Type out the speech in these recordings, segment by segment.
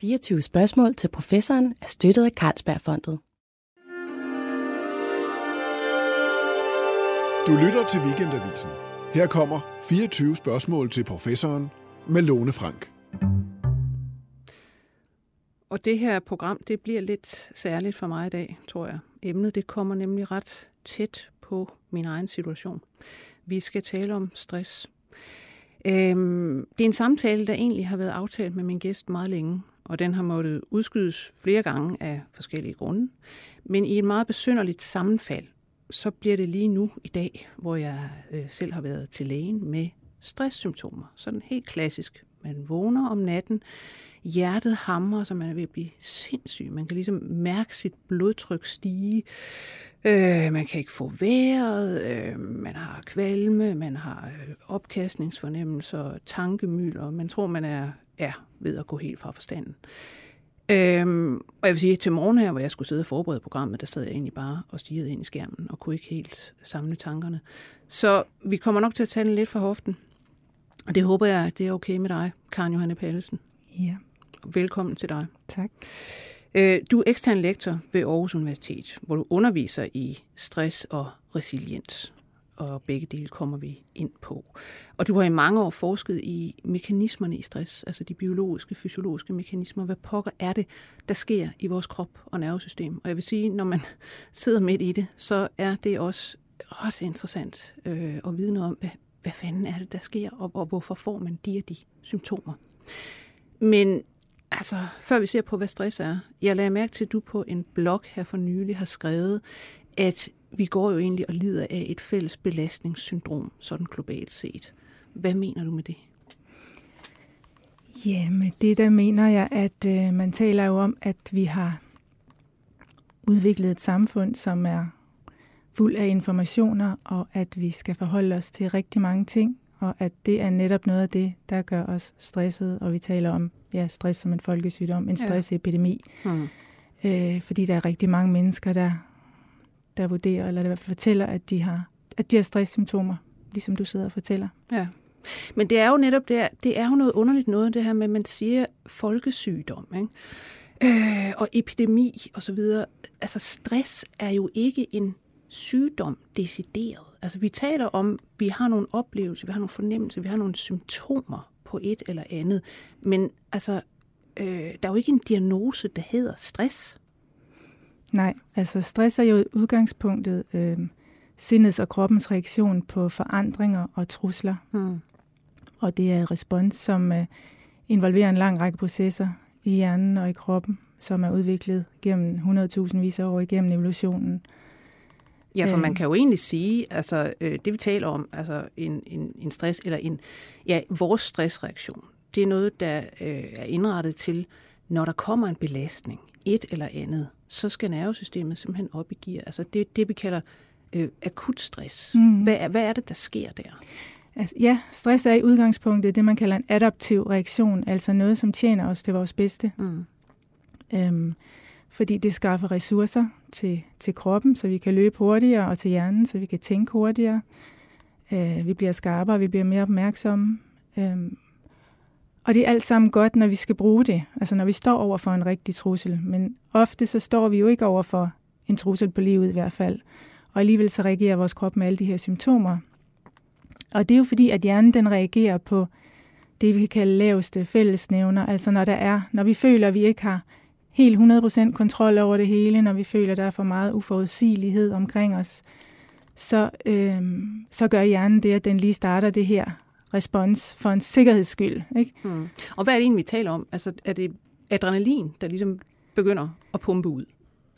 24 spørgsmål til professoren er støttet af Carlsbergfondet. Du lytter til Weekendavisen. Her kommer 24 spørgsmål til professoren med Lone Frank. Og det her program, det bliver lidt særligt for mig i dag, tror jeg. Emnet, det kommer nemlig ret tæt på min egen situation. Vi skal tale om stress. Øhm, det er en samtale, der egentlig har været aftalt med min gæst meget længe, og den har måttet udskydes flere gange af forskellige grunde. Men i et meget besynderligt sammenfald, så bliver det lige nu i dag, hvor jeg øh, selv har været til lægen med stresssymptomer. Sådan helt klassisk. Man vågner om natten, hjertet hamrer, så man er ved at blive sindssyg. Man kan ligesom mærke sit blodtryk stige. Øh, man kan ikke få vejret, øh, man har kvalme, man har øh, opkastningsfornemmelser, tankemylder. Man tror, man er, er ved at gå helt fra forstanden. Øhm, og jeg vil sige, til morgen her, hvor jeg skulle sidde og forberede programmet, der sad jeg egentlig bare og stirrede ind i skærmen og kunne ikke helt samle tankerne. Så vi kommer nok til at tale lidt for hoften. Og det håber jeg, det er okay med dig, Karen Johanne Pallesen. Ja. Velkommen til dig. Tak. Øh, du er ekstern lektor ved Aarhus Universitet, hvor du underviser i stress og resiliens og begge dele kommer vi ind på. Og du har i mange år forsket i mekanismerne i stress, altså de biologiske, fysiologiske mekanismer. Hvad pokker er det, der sker i vores krop og nervesystem? Og jeg vil sige, når man sidder midt i det, så er det også ret interessant øh, at vide noget om, hvad, hvad fanden er det, der sker, og, og hvorfor får man de og de symptomer. Men altså, før vi ser på, hvad stress er, jeg lagde mærke til, at du på en blog her for nylig har skrevet, at vi går jo egentlig og lider af et fælles belastningssyndrom, sådan globalt set. Hvad mener du med det? Ja, med det der mener jeg, at øh, man taler jo om, at vi har udviklet et samfund, som er fuld af informationer, og at vi skal forholde os til rigtig mange ting, og at det er netop noget af det, der gør os stresset, og vi taler om ja, stress som en folkesygdom, en stressepidemi. Ja. Hmm. Øh, fordi der er rigtig mange mennesker, der der vurderer, eller der fortæller, at de har, at de har stresssymptomer, ligesom du sidder og fortæller. Ja. Men det er jo netop det, det er jo noget underligt noget, det her med, at man siger folkesygdom, ikke? Øh, og epidemi og så videre. Altså stress er jo ikke en sygdom decideret. Altså vi taler om, vi har nogle oplevelser, vi har nogle fornemmelser, vi har nogle symptomer på et eller andet. Men altså, øh, der er jo ikke en diagnose, der hedder stress. Nej, altså stress er jo udgangspunktet øh, sindets og kroppens reaktion på forandringer og trusler. Mm. Og det er en respons, som øh, involverer en lang række processer i hjernen og i kroppen, som er udviklet gennem 100.000 vis af år igennem evolutionen. Ja, for man øhm. kan jo egentlig sige, altså øh, det vi taler om, altså en, en, en stress, eller en, ja, vores stressreaktion, det er noget, der øh, er indrettet til, når der kommer en belastning, et eller andet, så skal nervesystemet simpelthen op i gear. Altså det det, vi kalder øh, akut stress. Mm. Hvad, er, hvad er det, der sker der? Altså, ja, stress er i udgangspunktet det, man kalder en adaptiv reaktion, altså noget, som tjener os til vores bedste. Mm. Øhm, fordi det skaffer ressourcer til, til kroppen, så vi kan løbe hurtigere, og til hjernen, så vi kan tænke hurtigere. Øh, vi bliver skarpere, vi bliver mere opmærksomme. Øhm, og det er alt sammen godt, når vi skal bruge det, altså når vi står over for en rigtig trussel. Men ofte så står vi jo ikke over for en trussel på livet i hvert fald. Og alligevel så reagerer vores krop med alle de her symptomer. Og det er jo fordi, at hjernen den reagerer på det, vi kan kalde laveste fællesnævner. Altså når der er, når vi føler, at vi ikke har helt 100% kontrol over det hele, når vi føler, at der er for meget uforudsigelighed omkring os, så, øh, så gør hjernen det, at den lige starter det her respons for en sikkerheds skyld. Ikke? Hmm. Og hvad er det egentlig, vi taler om? Altså, er det adrenalin, der ligesom begynder at pumpe ud?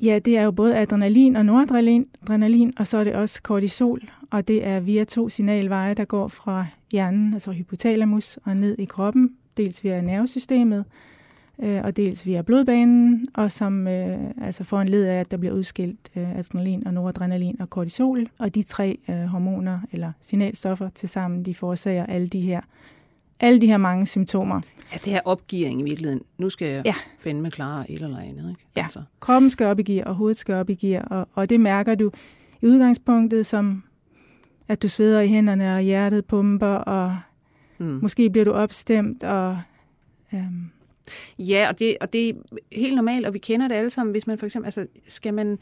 Ja, det er jo både adrenalin og noradrenalin, adrenalin, og så er det også kortisol, og det er via to signalveje, der går fra hjernen, altså hypotalamus, og ned i kroppen, dels via nervesystemet, øh, og dels via blodbanen, og som øh, altså får en led af, at der bliver udskilt øh, adrenalin og noradrenalin og kortisol. Og de tre øh, hormoner eller signalstoffer til sammen, de forårsager alle de her alle de her mange symptomer. Ja, det her opgearing i virkeligheden. Nu skal jeg ja. finde med klare et eller andet. Ikke? Ja, altså. kroppen skal op i gear, og hovedet skal op i gear, og, og det mærker du i udgangspunktet som, at du sveder i hænderne, og hjertet pumper, og mm. måske bliver du opstemt, og øhm, Ja, og det, og det er helt normalt, og vi kender det alle sammen, hvis man for eksempel, altså skal man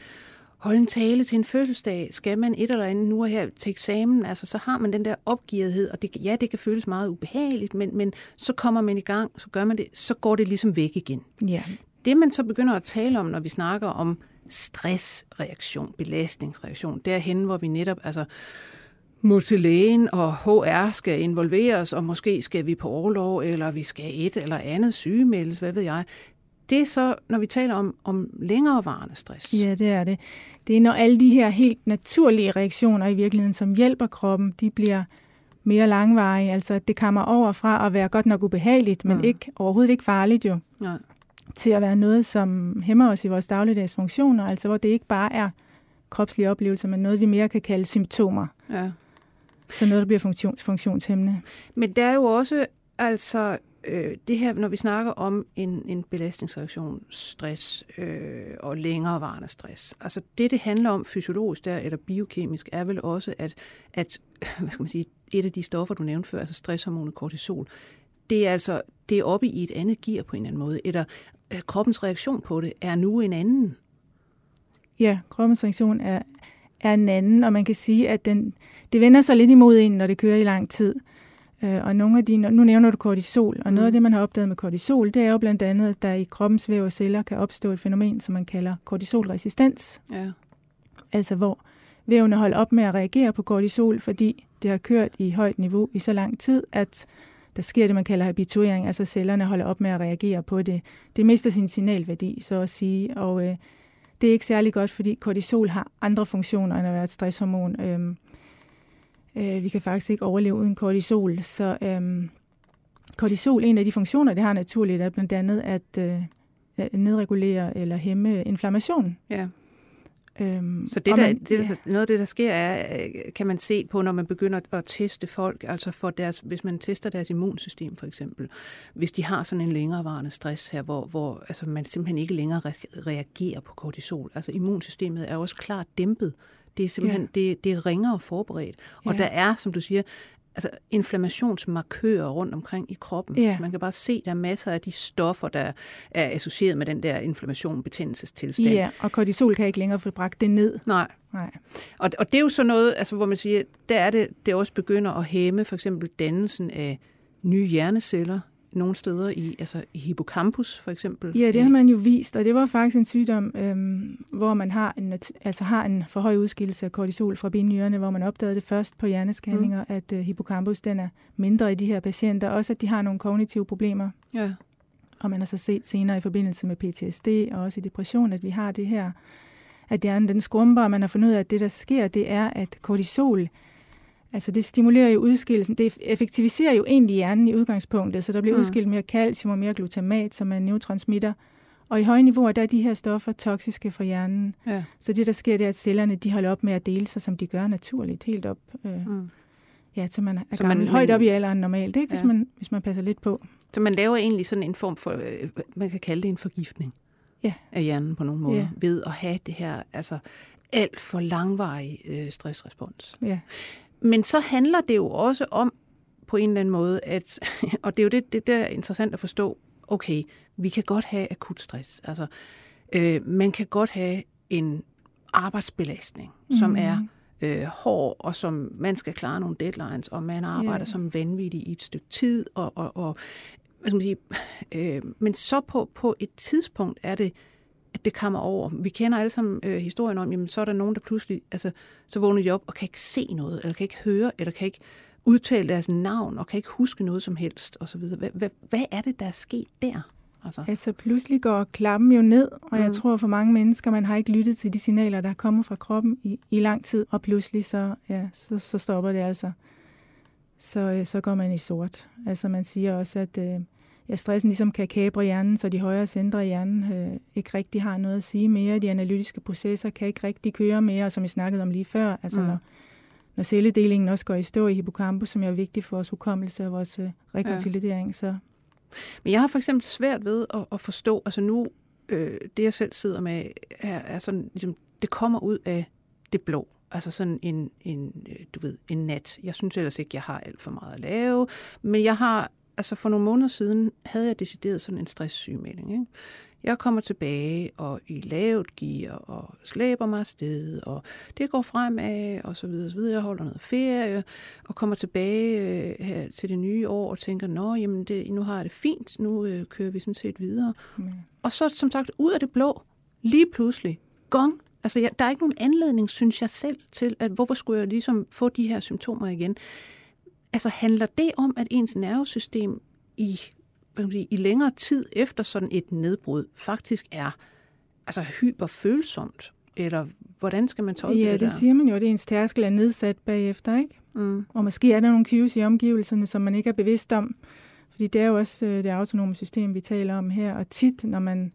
holde en tale til en fødselsdag, skal man et eller andet nu og her til eksamen, altså så har man den der opgivethed, og det, ja, det kan føles meget ubehageligt, men, men så kommer man i gang, så gør man det, så går det ligesom væk igen. Ja. Det man så begynder at tale om, når vi snakker om stressreaktion, belastningsreaktion, derhen, hvor vi netop altså, må til lægen, og HR skal involveres, og måske skal vi på overlov, eller vi skal et eller andet sygemeldes, hvad ved jeg. Det er så, når vi taler om, om længerevarende stress. Ja, det er det. Det er, når alle de her helt naturlige reaktioner i virkeligheden, som hjælper kroppen, de bliver mere langvarige. Altså, at det kommer over fra at være godt nok ubehageligt, men mm. ikke, overhovedet ikke farligt jo, Nej. til at være noget, som hæmmer os i vores dagligdags funktioner. Altså, hvor det ikke bare er kropslige oplevelser, men noget, vi mere kan kalde symptomer. Ja. Så noget, der bliver funktion, funktionshæmmende. Men der er jo også altså øh, det her, når vi snakker om en, en belastningsreaktion, stress øh, og længerevarende stress. Altså det, det handler om fysiologisk der, eller biokemisk, er vel også, at, at hvad skal man sige, et af de stoffer, du nævnte før, altså stresshormonet kortisol, det er altså det er oppe i et andet gear på en eller anden måde, eller øh, kroppens reaktion på det er nu en anden. Ja, kroppens reaktion er, er en anden, og man kan sige, at den, det vender sig lidt imod en, når det kører i lang tid. Øh, og nogle af de, nu nævner du kortisol, og noget af det, man har opdaget med kortisol, det er jo blandt andet, at der i kroppens væv og celler kan opstå et fænomen, som man kalder kortisolresistens. Ja. Altså hvor vævene holder op med at reagere på kortisol, fordi det har kørt i højt niveau i så lang tid, at der sker det, man kalder habituering, altså cellerne holder op med at reagere på det. Det mister sin signalværdi, så at sige, og øh, det er ikke særlig godt, fordi kortisol har andre funktioner end at være et stresshormon. Øh, Øh, vi kan faktisk ikke overleve uden kortisol. Så øh, kortisol, en af de funktioner, det har naturligt, er blandt andet at øh, nedregulere eller hæmme inflammation. Ja. Øhm, så det, der, man, det der, noget af det, der sker, er, øh, kan man se på, når man begynder at teste folk, altså for deres, hvis man tester deres immunsystem for eksempel, hvis de har sådan en længerevarende stress her, hvor, hvor altså, man simpelthen ikke længere reagerer på kortisol. Altså immunsystemet er også klart dæmpet det er simpelthen ja. det, det er ringere forberedt. Og ja. der er, som du siger, altså inflammationsmarkører rundt omkring i kroppen. Ja. Man kan bare se, at der er masser af de stoffer, der er associeret med den der inflammation betændelsestilstand. Ja, og kortisol kan ikke længere få bragt det ned. Nej. Nej. Og, og det er jo så noget, altså, hvor man siger, der er det, det også begynder at hæmme for eksempel dannelsen af nye hjerneceller, nogle steder i, altså i hippocampus for eksempel? Ja, det har man jo vist, og det var faktisk en sygdom, øhm, hvor man har en, altså har en for høj udskillelse af kortisol fra binyrerne, hvor man opdagede det først på hjerneskanninger, mm. at uh, hippocampus den er mindre i de her patienter, også at de har nogle kognitive problemer. Ja. Og man har så set senere i forbindelse med PTSD og også i depression, at vi har det her, at hjernen den skrumper, og man har fundet ud af, at det der sker, det er, at kortisol Altså det stimulerer jo udskillelsen, det effektiviserer jo egentlig hjernen i udgangspunktet, så der bliver mm. udskilt mere calcium og mere glutamat, som er neurotransmitter. Og i høje niveauer, der er de her stoffer toksiske for hjernen. Ja. Så det, der sker, det er, at cellerne de holder op med at dele sig, som de gør naturligt, helt op. Øh, mm. Ja, så man er så gammel, man, højt op i alderen normalt, ikke? Hvis, ja. man, hvis man passer lidt på. Så man laver egentlig sådan en form for, øh, man kan kalde det en forgiftning ja. af hjernen på nogle måder, ja. ved at have det her altså alt for langvarig øh, stressrespons. Ja. Men så handler det jo også om på en eller anden måde, at, og det er jo det, det der er interessant at forstå, okay, vi kan godt have akut stress. Altså, øh, man kan godt have en arbejdsbelastning, mm. som er mhm. øh, hård, og som man skal klare nogle deadlines, og man arbejder yeah. som vanvittig i et stykke tid, og, og, og hvad skal man sige, øh, men så på, på et tidspunkt er det, at det kommer over. Vi kender alle sammen øh, historien om, jamen så er der nogen, der pludselig, altså så vågner de op og kan ikke se noget, eller kan ikke høre, eller kan ikke udtale deres navn, og kan ikke huske noget som helst, osv. Hvad, hvad, hvad er det, der er sket der? Altså. altså pludselig går klappen jo ned, og mm. jeg tror for mange mennesker, man har ikke lyttet til de signaler, der er kommet fra kroppen i, i lang tid, og pludselig så, ja, så, så stopper det altså. Så, øh, så går man i sort. Altså man siger også, at øh, ja, stressen ligesom kan kabre hjernen, så de højere centre i hjernen øh, ikke rigtig har noget at sige mere. De analytiske processer kan ikke rigtig køre mere, som vi snakkede om lige før. Altså mm. når, når celledelingen også går i stå i hippocampus, som er vigtigt for vores hukommelse og vores øh, rekonsolidering. Ja. Så. Men jeg har for eksempel svært ved at, at forstå, altså nu, øh, det jeg selv sidder med, er, er sådan, ligesom, det kommer ud af det blå. Altså sådan en, en, øh, du ved, en nat. Jeg synes ellers ikke, jeg har alt for meget at lave, men jeg har altså for nogle måneder siden havde jeg decideret sådan en stresssygemelding. Ikke? Jeg kommer tilbage og i lavt gear og slæber mig afsted, og det går fremad, og så videre, så videre. Jeg holder noget ferie og kommer tilbage øh, her til det nye år og tænker, nå, jamen det, nu har jeg det fint, nu øh, kører vi sådan set videre. Mm. Og så som sagt, ud af det blå, lige pludselig, gong, altså jeg, der er ikke nogen anledning, synes jeg selv, til, at hvorfor skulle jeg ligesom få de her symptomer igen. Altså handler det om, at ens nervesystem i sige, i længere tid efter sådan et nedbrud faktisk er altså hyperfølsomt? Eller hvordan skal man tolke ja, det Ja, det siger man jo, at ens tærskel er nedsat bagefter, ikke? Mm. Og måske er der nogle cues i omgivelserne, som man ikke er bevidst om. Fordi det er jo også øh, det autonome system, vi taler om her. Og tit, når man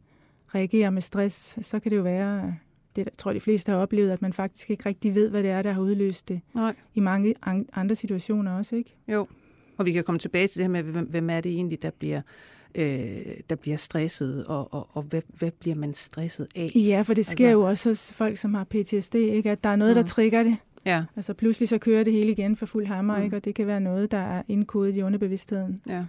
reagerer med stress, så kan det jo være, det jeg tror de fleste har oplevet, at man faktisk ikke rigtig ved, hvad det er, der har udløst det. Nej. I mange andre situationer også, ikke? Jo. Og vi kan komme tilbage til det her med, hvem er det egentlig, der bliver øh, der bliver stresset, og, og, og hvad, hvad bliver man stresset af? Ja, for det sker altså, jo også hos folk, som har PTSD, ikke? at der er noget, mm. der trigger det. Ja. Altså pludselig så kører det hele igen for fuld hammer, mm. ikke? og det kan være noget, der er indkodet i underbevidstheden. Ja.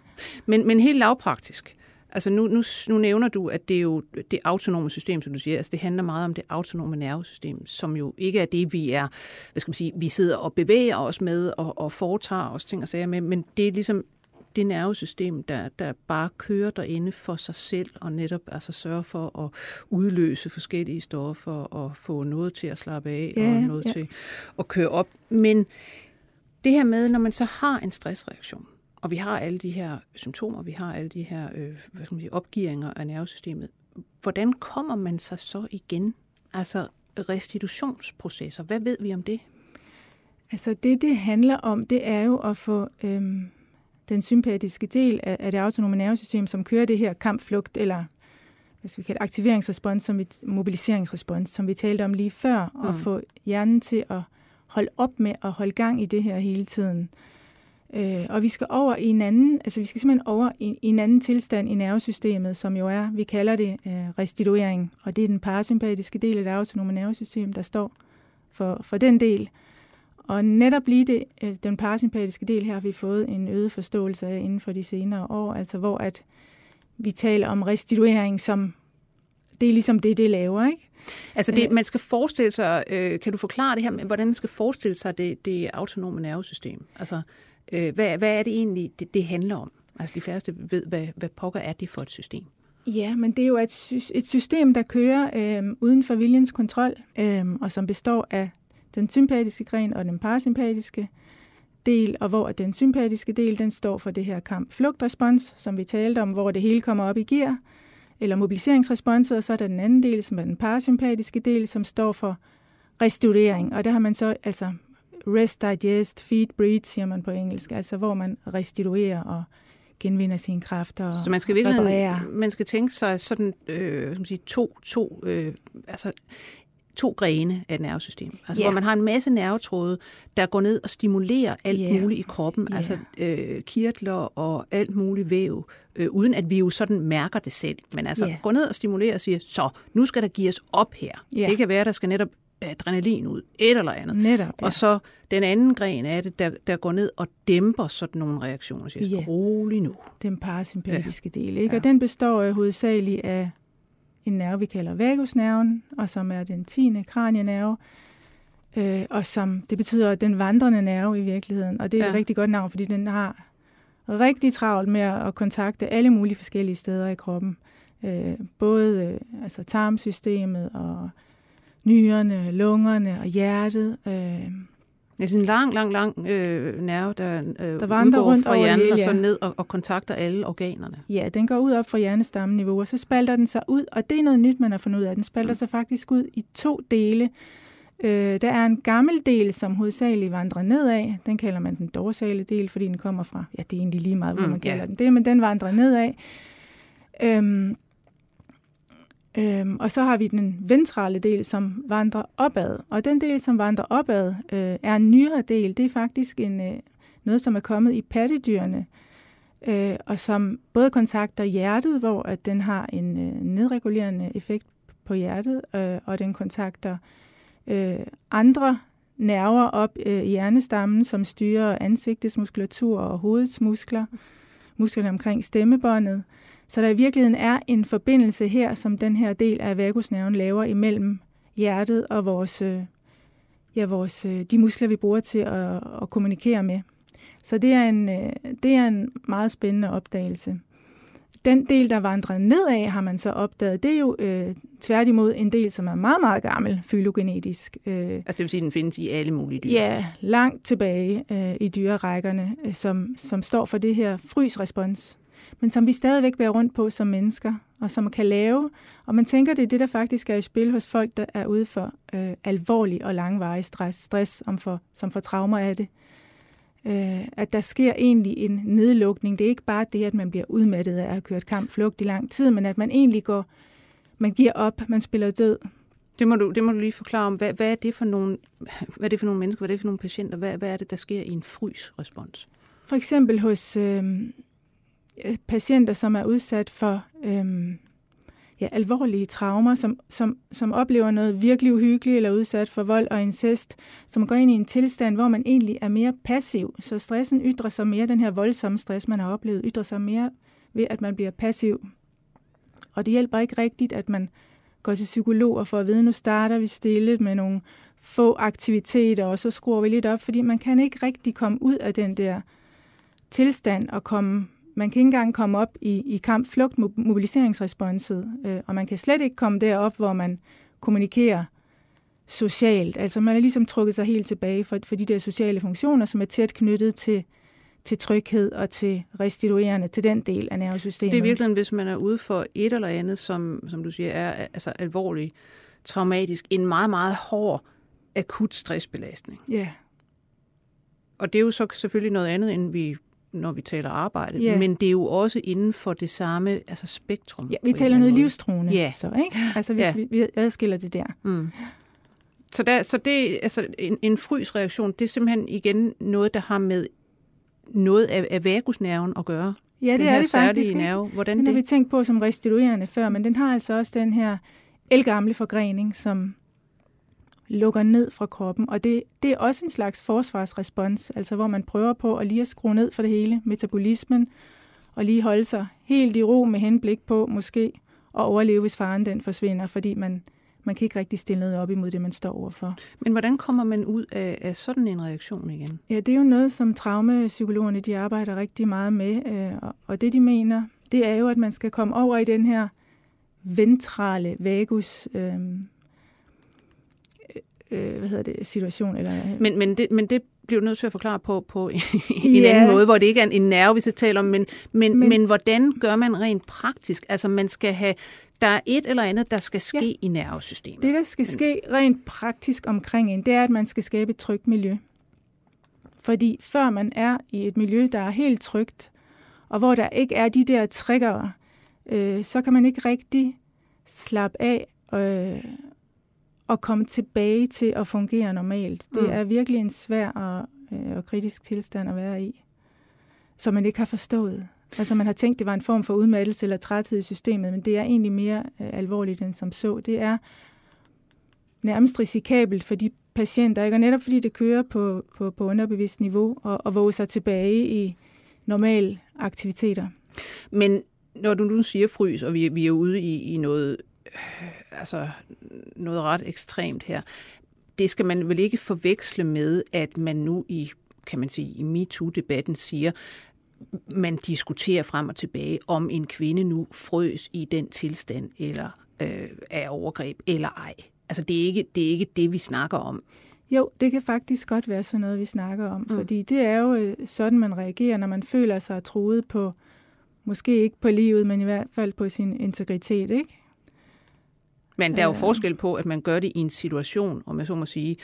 Men, men helt lavpraktisk, Altså nu, nu, nu nævner du, at det er jo det autonome system, som du siger, altså det handler meget om det autonome nervesystem, som jo ikke er det, vi er, hvad skal man sige, vi sidder og bevæger os med og, og foretager os ting og sager med, men det er ligesom det nervesystem, der, der bare kører derinde for sig selv, og netop altså sørger for at udløse forskellige stoffer og få noget til at slappe af, ja, og noget ja. til at køre op. Men det her med, når man så har en stressreaktion, og vi har alle de her symptomer, vi har alle de her øh, hvad skal man sige, opgieringer af nervesystemet. Hvordan kommer man sig så igen? Altså restitutionsprocesser, hvad ved vi om det? Altså det, det handler om, det er jo at få øhm, den sympatiske del af, af det autonome nervesystem, som kører det her kampflugt, eller hvad skal vi kalde, aktiveringsrespons, som vi, mobiliseringsrespons, som vi talte om lige før, mm. og få hjernen til at holde op med at holde gang i det her hele tiden. Øh, og vi skal over i en anden, altså vi skal simpelthen over i, i en anden tilstand i nervesystemet, som jo er, vi kalder det øh, restituering, og det er den parasympatiske del af det autonome nervesystem, der står for, for den del. Og netop lige det, øh, den parasympatiske del her har vi fået en øget forståelse af inden for de senere år, altså hvor at vi taler om restituering som, det er ligesom det, det laver, ikke? Altså det, øh. man skal forestille sig, øh, kan du forklare det her, hvordan man skal forestille sig det, det autonome nervesystem? Altså, Øh, hvad, hvad er det egentlig, det, det handler om? Altså de færreste ved, hvad, hvad pokker er det for et system? Ja, men det er jo et, et system, der kører øh, uden for viljens kontrol, øh, og som består af den sympatiske gren og den parasympatiske del, og hvor den sympatiske del, den står for det her kamp-flugtrespons, som vi talte om, hvor det hele kommer op i gear, eller mobiliseringsresponset, og så er der den anden del, som er den parasympatiske del, som står for restaurering, og der har man så altså rest, digest, feed, breathe, siger man på engelsk, altså hvor man restituerer og genvinder sine kræfter og Så man skal virkelig, man skal tænke sig sådan øh, sige, to, to, øh, altså to grene af et nervesystem. Altså yeah. hvor man har en masse nervetråde, der går ned og stimulerer alt yeah. muligt i kroppen, yeah. altså øh, kirtler og alt muligt væv, øh, uden at vi jo sådan mærker det selv. Men altså yeah. går ned og stimulerer og siger, så nu skal der gives op her. Yeah. Det kan være, der skal netop adrenalin ud, et eller andet. Netop, ja. Og så den anden gren af det, der, der går ned og dæmper sådan nogle reaktioner. Så ja. rolig nu. Den parasympatiske ja. del. Ikke? Ja. Og den består øh, hovedsageligt af en nerve, vi kalder vagusnerven, og som er den tiende kranienerve, øh, og som det betyder den vandrende nerve i virkeligheden. Og det er ja. et rigtig godt navn, fordi den har rigtig travlt med at kontakte alle mulige forskellige steder i kroppen. Øh, både øh, altså tarmsystemet og nyrerne, lungerne og hjertet. Øh. Det er sådan en lang, lang, lang øh, nerve, der, øh, der vandrer rundt fra hjernen hele, ja. og så ned og, og kontakter alle organerne. Ja, den går ud op fra hjernestammenniveau, og så spalter den sig ud, og det er noget nyt, man har fundet ud af. Den spalter mm. sig faktisk ud i to dele. Øh, der er en gammel del, som hovedsageligt vandrer nedad. Den kalder man den dorsale del, fordi den kommer fra, ja, det er egentlig lige meget, hvor mm, man kalder yeah. den det, men den vandrer nedad. Øhm, Øhm, og så har vi den ventrale del, som vandrer opad. Og den del, som vandrer opad, øh, er en nyere del. Det er faktisk en, øh, noget, som er kommet i pattedyrene, øh, og som både kontakter hjertet, hvor at den har en øh, nedregulerende effekt på hjertet, øh, og den kontakter øh, andre nerver op øh, i hjernestammen, som styrer ansigtets muskulatur og hovedets muskler musklerne omkring stemmebåndet. Så der i virkeligheden er en forbindelse her, som den her del af vagusnerven laver imellem hjertet og vores, øh, ja, vores, øh, de muskler, vi bruger til at, at kommunikere med. Så det er, en, øh, det er en meget spændende opdagelse. Den del, der vandrer nedad, har man så opdaget, det er jo øh, tværtimod en del, som er meget, meget gammel fylogenetisk. Øh, altså det vil sige, at den findes i alle mulige dyr? Ja, langt tilbage øh, i dyrerækkerne, øh, som, som står for det her frysrespons, men som vi stadigvæk bærer rundt på som mennesker, og som kan lave. Og man tænker, det er det, der faktisk er i spil hos folk, der er ude for øh, alvorlig og langvarig stress, stress om for, som får traumer af det øh, at der sker egentlig en nedlukning. Det er ikke bare det, at man bliver udmattet af at have kørt kamp flugt i lang tid, men at man egentlig går, man giver op, man spiller død. Det må du, det må du lige forklare om. Hvad, hvad, er det for nogle, hvad er det for nogle mennesker, hvad er det for nogle patienter? Hvad, hvad er det, der sker i en frysrespons? For eksempel hos øh, Øh, patienter, som er udsat for øhm, ja, alvorlige traumer, som, som, som oplever noget virkelig uhyggeligt eller udsat for vold og incest, som går ind i en tilstand, hvor man egentlig er mere passiv. Så stressen ytrer sig mere, den her voldsomme stress, man har oplevet, ytrer sig mere ved, at man bliver passiv. Og det hjælper ikke rigtigt, at man går til psykolog og får at vide, nu starter vi stille med nogle få aktiviteter, og så skruer vi lidt op, fordi man kan ikke rigtig komme ud af den der tilstand og komme man kan ikke engang komme op i, i kamp, flugt, mobiliseringsresponset, øh, og man kan slet ikke komme derop, hvor man kommunikerer socialt. Altså man er ligesom trukket sig helt tilbage for, for de der sociale funktioner, som er tæt knyttet til, til tryghed og til restituerende, til den del af nervesystemet. Det er virkelig, hvis man er ude for et eller andet, som, som du siger, er altså alvorligt traumatisk, en meget, meget hård akut stressbelastning. Ja. Yeah. Og det er jo så selvfølgelig noget andet, end vi når vi taler arbejde, yeah. men det er jo også inden for det samme altså spektrum. Ja, vi taler noget livstruende, yeah. så, ikke? Altså hvis yeah. vi, vi adskiller det der. Mm. Så, der, så det, altså en, en frysreaktion, det er simpelthen igen noget, der har med noget af, af vagusnerven at gøre. Ja, det den er det faktisk. Nerve. Hvordan den det? har vi tænkt på som restituerende før, men den har altså også den her elgamle forgrening, som lukker ned fra kroppen. Og det, det er også en slags forsvarsrespons, altså hvor man prøver på at lige at skrue ned for det hele, metabolismen, og lige holde sig helt i ro med henblik på måske at overleve, hvis faren den forsvinder, fordi man, man kan ikke rigtig stille noget op imod det, man står overfor. Men hvordan kommer man ud af, af sådan en reaktion igen? Ja, det er jo noget, som traumapsykologerne de arbejder rigtig meget med, øh, og det de mener, det er jo, at man skal komme over i den her ventrale vagus øh, øh, hvad hedder det, situation. Eller, øh. men, men, det, men det bliver nødt til at forklare på, på en ja. anden måde, hvor det ikke er en nerve, vi skal tale om, men, men, men, men hvordan gør man rent praktisk? Altså man skal have, der er et eller andet, der skal ske ja. i nervesystemet. Det, der skal men, ske rent praktisk omkring en, det er, at man skal skabe et trygt miljø. Fordi før man er i et miljø, der er helt trygt, og hvor der ikke er de der triggere, øh, så kan man ikke rigtig slappe af øh, at komme tilbage til at fungere normalt. Det mm. er virkelig en svær og, øh, og kritisk tilstand at være i, som man ikke har forstået. Altså man har tænkt, det var en form for udmattelse eller træthed i systemet, men det er egentlig mere øh, alvorligt end som så. Det er nærmest risikabelt for de patienter, ikke? og netop fordi det kører på, på, på underbevidst niveau og, og våge sig tilbage i normale aktiviteter. Men når du nu siger frys, og vi, vi er ude i, i noget altså noget ret ekstremt her. Det skal man vel ikke forveksle med, at man nu i, kan man sige, i MeToo-debatten siger, man diskuterer frem og tilbage, om en kvinde nu frøs i den tilstand, eller øh, er overgreb, eller ej. Altså, det er, ikke, det er ikke det, vi snakker om. Jo, det kan faktisk godt være sådan noget, vi snakker om, mm. fordi det er jo øh, sådan, man reagerer, når man føler sig troet på, måske ikke på livet, men i hvert fald på sin integritet, ikke? Men der er jo forskel på, at man gør det i en situation, om jeg så må sige,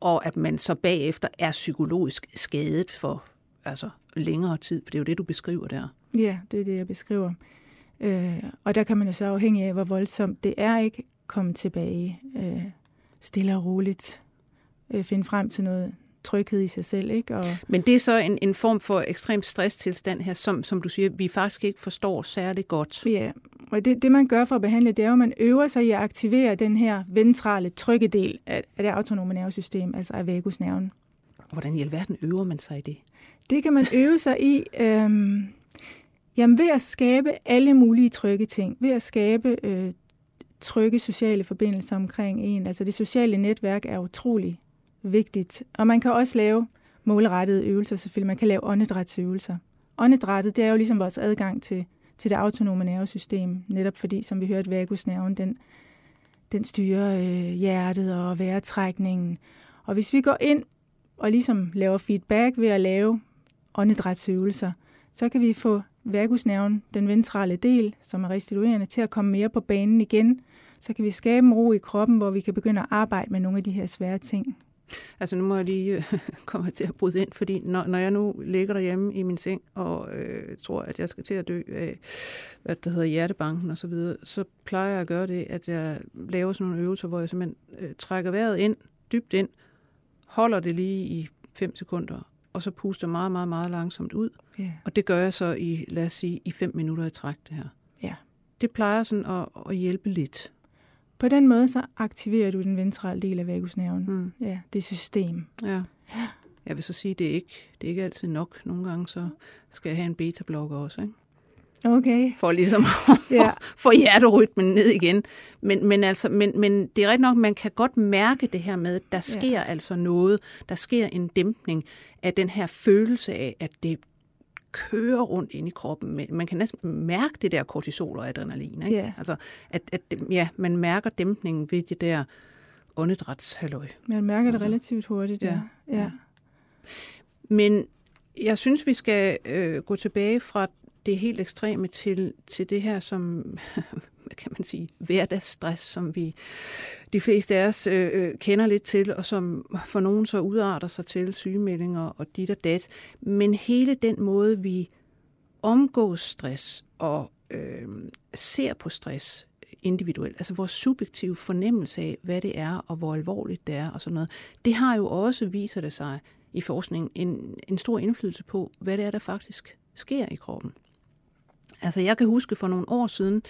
og at man så bagefter er psykologisk skadet for altså, længere tid, for det er jo det, du beskriver der. Ja, det er det, jeg beskriver. Øh, og der kan man jo så afhængig af, hvor voldsomt det er ikke komme tilbage øh, stille og roligt, øh, finde frem til noget tryghed i sig selv. Ikke? Og Men det er så en, en form for ekstrem stresstilstand her, som, som du siger, vi faktisk ikke forstår særlig godt. Ja, og det, det man gør for at behandle, det er jo, at man øver sig i at aktivere den her ventrale trykkedel af, af det autonome nervesystem, altså af vagusnerven. Hvordan i alverden øver man sig i det? Det kan man øve sig i. Øhm, Jamen ved at skabe alle mulige trygge ting, ved at skabe øh, trygge sociale forbindelser omkring en. Altså det sociale netværk er utrolig vigtigt. Og man kan også lave målrettede øvelser selvfølgelig. Man kan lave åndedrætsøvelser. Åndedrættet, det er jo ligesom vores adgang til, til det autonome nervesystem, netop fordi, som vi hørte, vagusnerven, den, den styrer øh, hjertet og vejrtrækningen. Og hvis vi går ind og ligesom laver feedback ved at lave åndedrætsøvelser, så kan vi få vagusnerven, den ventrale del, som er restituerende, til at komme mere på banen igen. Så kan vi skabe en ro i kroppen, hvor vi kan begynde at arbejde med nogle af de her svære ting. Altså nu må jeg lige øh, komme til at bryde ind, fordi når, når jeg nu ligger derhjemme i min seng og øh, tror, at jeg skal til at dø af, hvad det hedder, hjertebanken og så videre, så plejer jeg at gøre det, at jeg laver sådan nogle øvelser, hvor jeg simpelthen øh, trækker vejret ind, dybt ind, holder det lige i 5 sekunder, og så puster meget, meget, meget langsomt ud. Yeah. Og det gør jeg så i, lad os sige, i 5 minutter i træk, det her. Yeah. Det plejer sådan at, at hjælpe lidt. På den måde så aktiverer du den ventrale del af vagusnerven. Mm. Ja, det system. Ja. ja. Jeg vil så sige, det er ikke det er ikke altid nok. Nogle gange så skal jeg have en beta-blokker også, ikke? Okay. For ligesom at ja. få hjerterytmen ned igen. Men, men, altså, men, men det er rigtigt nok, man kan godt mærke det her med, at der sker ja. altså noget. Der sker en dæmpning af den her følelse af, at det kører rundt ind i kroppen. Man kan næsten mærke det der kortisol og adrenalin. Ikke? Yeah. Altså, at, at ja, man mærker dæmpningen ved det der åndedrætshalløj. Man mærker det relativt hurtigt, ja. ja. ja. Men jeg synes, vi skal øh, gå tilbage fra det helt ekstreme til, til det her, som kan man sige, hverdagsstress, som vi de fleste af os øh, øh, kender lidt til, og som for nogen så udarter sig til sygemeldinger og dit og dat. Men hele den måde, vi omgås stress og øh, ser på stress individuelt, altså vores subjektive fornemmelse af, hvad det er og hvor alvorligt det er og sådan noget, det har jo også, viser det sig i forskningen, en, en stor indflydelse på, hvad det er, der faktisk sker i kroppen. Altså jeg kan huske for nogle år siden,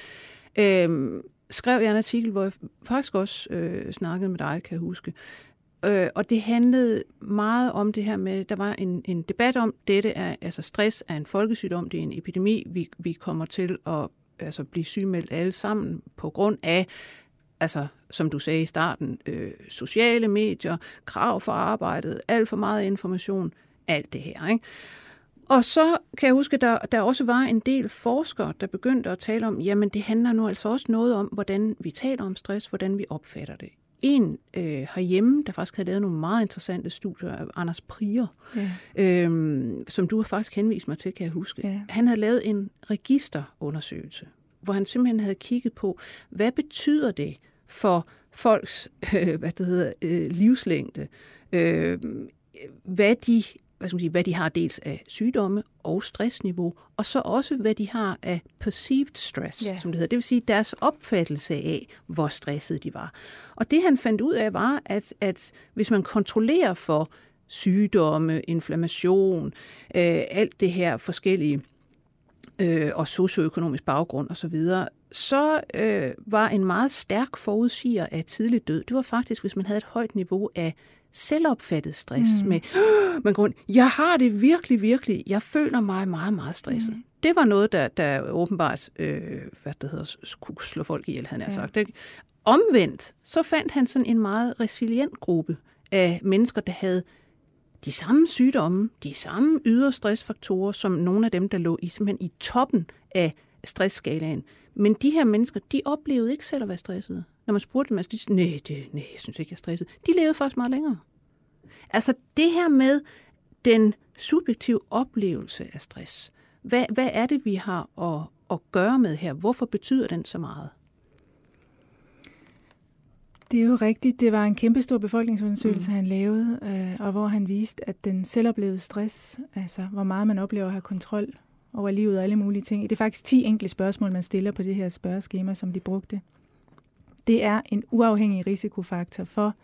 øh, skrev jeg en artikel, hvor jeg faktisk også øh, snakkede med dig, kan jeg huske. Øh, og det handlede meget om det her med, der var en, en debat om, dette er, altså stress er en folkesygdom, det er en epidemi, vi, vi kommer til at altså, blive sygemeldt alle sammen på grund af, altså som du sagde i starten, øh, sociale medier, krav for arbejdet, alt for meget information, alt det her. Ikke? Og så kan jeg huske, at der, der også var en del forskere, der begyndte at tale om, jamen det handler nu altså også noget om, hvordan vi taler om stress, hvordan vi opfatter det. En øh, herhjemme, der faktisk havde lavet nogle meget interessante studier af Anders Prier, ja. øhm, som du har faktisk henvist mig til, kan jeg huske. Ja. Han havde lavet en registerundersøgelse, hvor han simpelthen havde kigget på, hvad betyder det for folks øh, hvad det hedder, øh, livslængde, øh, hvad de hvad, skal man sige, hvad de har dels af sygdomme og stressniveau, og så også hvad de har af perceived stress, yeah. som det hedder. Det vil sige deres opfattelse af, hvor stresset de var. Og det han fandt ud af var, at, at hvis man kontrollerer for sygdomme, inflammation, øh, alt det her forskellige, øh, og socioøkonomisk baggrund osv., så, så øh, var en meget stærk forudsiger af tidlig død, det var faktisk, hvis man havde et højt niveau af selvopfattet stress mm. med, man går jeg har det virkelig, virkelig, jeg føler mig meget, meget stresset. Mm. Det var noget, der, der åbenbart, øh, hvad det hedder, kunne slå folk ihjel, han har ja. sagt. Ikke? Omvendt, så fandt han sådan en meget resilient gruppe af mennesker, der havde de samme sygdomme, de samme ydre stressfaktorer, som nogle af dem, der lå i, simpelthen i toppen af stressskalaen. Men de her mennesker, de oplevede ikke selv at være stressede. Når man spurgte dem, altså, de sagde, nej, det, nej, jeg synes ikke, jeg er stresset. De levede faktisk meget længere. Altså det her med den subjektive oplevelse af stress. Hvad, hvad er det, vi har at, at gøre med her? Hvorfor betyder den så meget? Det er jo rigtigt. Det var en kæmpestor befolkningsundersøgelse, mm. han lavede, øh, og hvor han viste, at den selvoplevede stress, altså hvor meget man oplever at have kontrol over livet og alle mulige ting. Det er faktisk 10 enkle spørgsmål, man stiller på det her spørgeskema, som de brugte. Det er en uafhængig risikofaktor for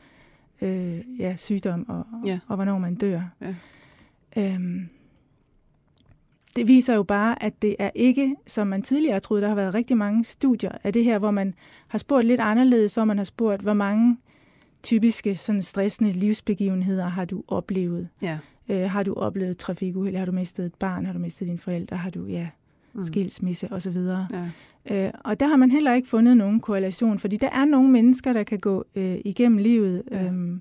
øh, ja, sygdom og, ja. og hvornår man dør. Ja. Øhm, det viser jo bare, at det er ikke, som man tidligere troede, der har været rigtig mange studier af det her, hvor man har spurgt lidt anderledes, hvor man har spurgt, hvor mange typiske sådan stressende livsbegivenheder har du oplevet? Ja. Øh, har du oplevet trafikuheld? Har du mistet et barn? Har du mistet dine forældre? Har du, ja, mm. skilsmisse osv. Ja. Øh, og der har man heller ikke fundet nogen korrelation, fordi der er nogle mennesker, der kan gå øh, igennem livet, ja. øhm,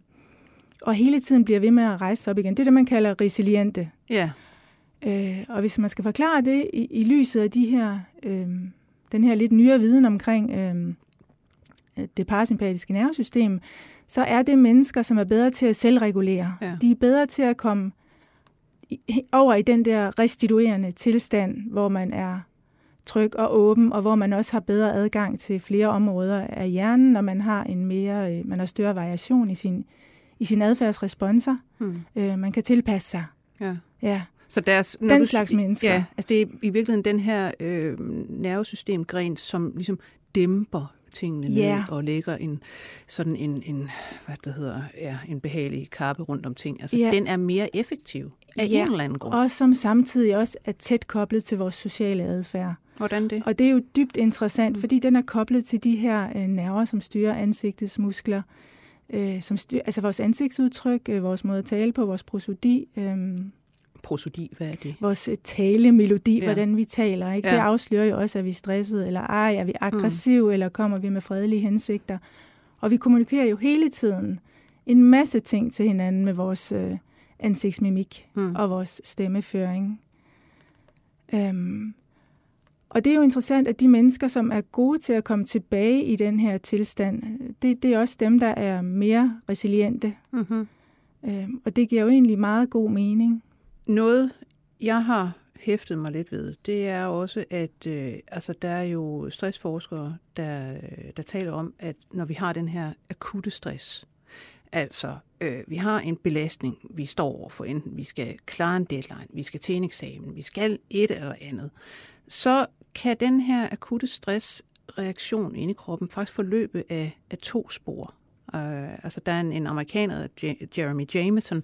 og hele tiden bliver ved med at rejse op igen. Det er det, man kalder resiliente. Ja. Øh, og hvis man skal forklare det i, i lyset af de her, øh, den her lidt nyere viden omkring øh, det parasympatiske nervesystem, så er det mennesker, som er bedre til at selvregulere. Ja. De er bedre til at komme over i den der restituerende tilstand, hvor man er tryg og åben, og hvor man også har bedre adgang til flere områder af hjernen, og man har en mere, øh, man har større variation i sin, i sin adfærdsresponser. Hmm. Øh, man kan tilpasse sig. Ja. ja. Så deres, den du, slags mennesker. Ja, altså det er i virkeligheden den her øh, nervesystemgren, som ligesom dæmper tingene yeah. ned og lægger en sådan en, en hvad det hedder, ja, en behagelig kappe rundt om ting. Altså yeah. den er mere effektiv af yeah. en eller anden grund. Og som samtidig også er tæt koblet til vores sociale adfærd. Hvordan det? Og det er jo dybt interessant, mm. fordi den er koblet til de her øh, nerver, som styrer ansigtets muskler, øh, som styrer, altså vores ansigtsudtryk, øh, vores måde at tale på, vores prosodi, øh, prosodi, hvad er det? Vores øh, talemelodi, ja. hvordan vi taler. Ikke? Ja. Det afslører jo også, at vi er stressede, eller ej, er vi aggressive, mm. eller kommer vi med fredelige hensigter. Og vi kommunikerer jo hele tiden en masse ting til hinanden med vores øh, ansigtsmimik mm. og vores stemmeføring. Um, og det er jo interessant, at de mennesker, som er gode til at komme tilbage i den her tilstand, det, det er også dem, der er mere resiliente. Mm-hmm. Um, og det giver jo egentlig meget god mening. Noget, jeg har hæftet mig lidt ved, det er også, at øh, altså, der er jo stressforskere, der, øh, der taler om, at når vi har den her akutte stress, altså øh, vi har en belastning, vi står over for, enten vi skal klare en deadline, vi skal til en eksamen, vi skal et eller andet, så kan den her akutte stressreaktion inde i kroppen faktisk forløbe af, af to spor. Øh, altså der er en, en amerikaner, Jeremy Jameson,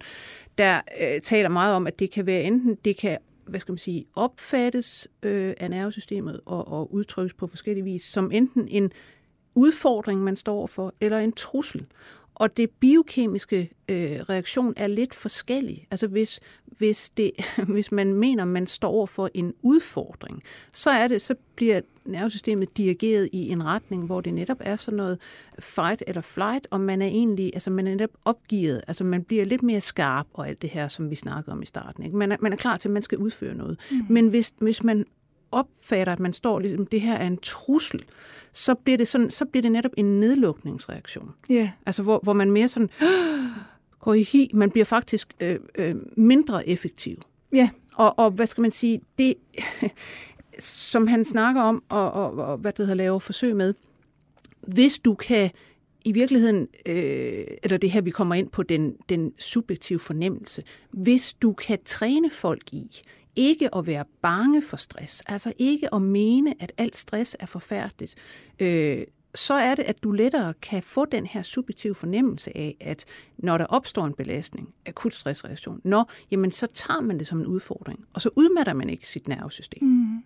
der øh, taler meget om, at det kan være enten, det kan hvad skal man sige, opfattes øh, af nervesystemet og, og udtrykkes på forskellige vis som enten en udfordring, man står for, eller en trussel. Og det biokemiske øh, reaktion er lidt forskellig. Altså hvis, hvis, det, hvis man mener, man står for en udfordring, så er det, så bliver nervesystemet dirigeret i en retning, hvor det netop er sådan noget fight eller flight, og man er egentlig, altså man er netop opgivet, altså man bliver lidt mere skarp og alt det her, som vi snakkede om i starten. Ikke? Man, er, man er klar til, at man skal udføre noget. Mm. Men hvis, hvis man opfatter, at man står ligesom, det her er en trussel, så bliver det, sådan, så bliver det netop en nedlukningsreaktion. Yeah. Altså hvor, hvor man mere sådan går i hi, man bliver faktisk øh, øh, mindre effektiv. Ja. Yeah. Og, og hvad skal man sige, det som han snakker om, og, og, og hvad det hedder, lave forsøg med, hvis du kan i virkeligheden, øh, eller det her vi kommer ind på den, den subjektive fornemmelse, hvis du kan træne folk i, ikke at være bange for stress, altså ikke at mene, at alt stress er forfærdeligt, øh, så er det, at du lettere kan få den her subjektive fornemmelse af, at når der opstår en belastning, akut stressreaktion, når, jamen så tager man det som en udfordring, og så udmatter man ikke sit nervesystem. Mm.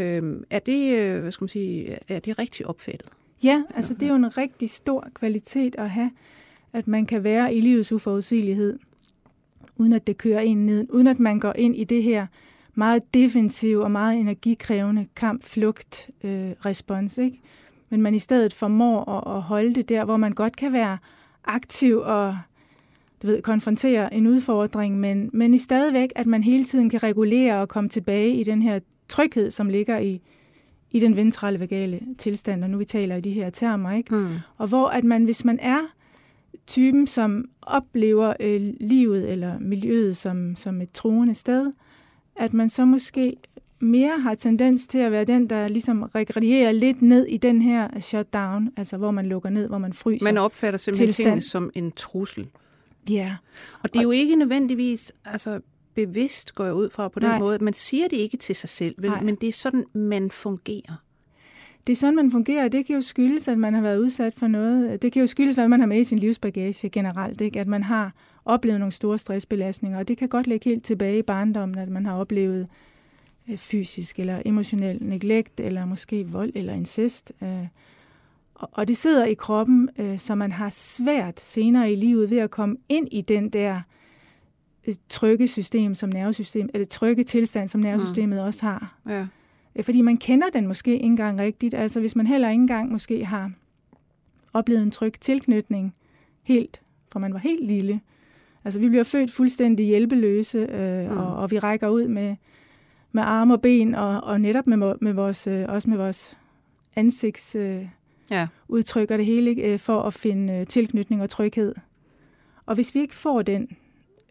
Øhm, er det, øh, hvad skal man sige, er det rigtig opfattet? Ja, altså det er jo en rigtig stor kvalitet at have, at man kan være i livets uforudsigelighed uden at det kører en ned, uden at man går ind i det her meget defensive og meget energikrævende kamp-flugt-respons. Øh, ikke? Men man i stedet formår at, at holde det der, hvor man godt kan være aktiv og du ved, konfrontere en udfordring, men, men i stadigvæk, at man hele tiden kan regulere og komme tilbage i den her tryghed, som ligger i, i den ventrale vagale tilstand, og nu vi taler i de her termer, ikke? Mm. Og hvor at man, hvis man er typen, som oplever øh, livet eller miljøet som, som et troende sted, at man så måske mere har tendens til at være den, der ligesom regredierer lidt ned i den her shutdown, altså hvor man lukker ned, hvor man fryser. Man opfatter simpelthen tingene som en trussel. Ja. Og det er jo ikke nødvendigvis altså, bevidst, går jeg ud fra på den Nej. måde. Man siger det ikke til sig selv, vel? men det er sådan, man fungerer. Det er sådan, man fungerer, det kan jo skyldes, at man har været udsat for noget. Det kan jo skyldes, hvad man har med i sin livsbagage generelt, ikke? at man har oplevet nogle store stressbelastninger, og det kan godt ligge helt tilbage i barndommen, at man har oplevet øh, fysisk eller emotionel neglekt, eller måske vold eller incest. Øh, og det sidder i kroppen, øh, så man har svært senere i livet ved at komme ind i den der trygge system, som nervesystem, eller trygge tilstand, som nervesystemet mm. også har. Ja. Øh, fordi man kender den måske ikke engang rigtigt. Altså hvis man heller ikke engang måske har oplevet en tryg tilknytning helt, fra man var helt lille. Altså vi bliver født fuldstændig hjælpeløse, øh, mm. og, og vi rækker ud med, med arme og ben, og, og netop med, med vores, øh, også med vores ansigts øh, ja. udtrykker det hele, ikke? Øh, for at finde øh, tilknytning og tryghed. Og hvis vi ikke får den,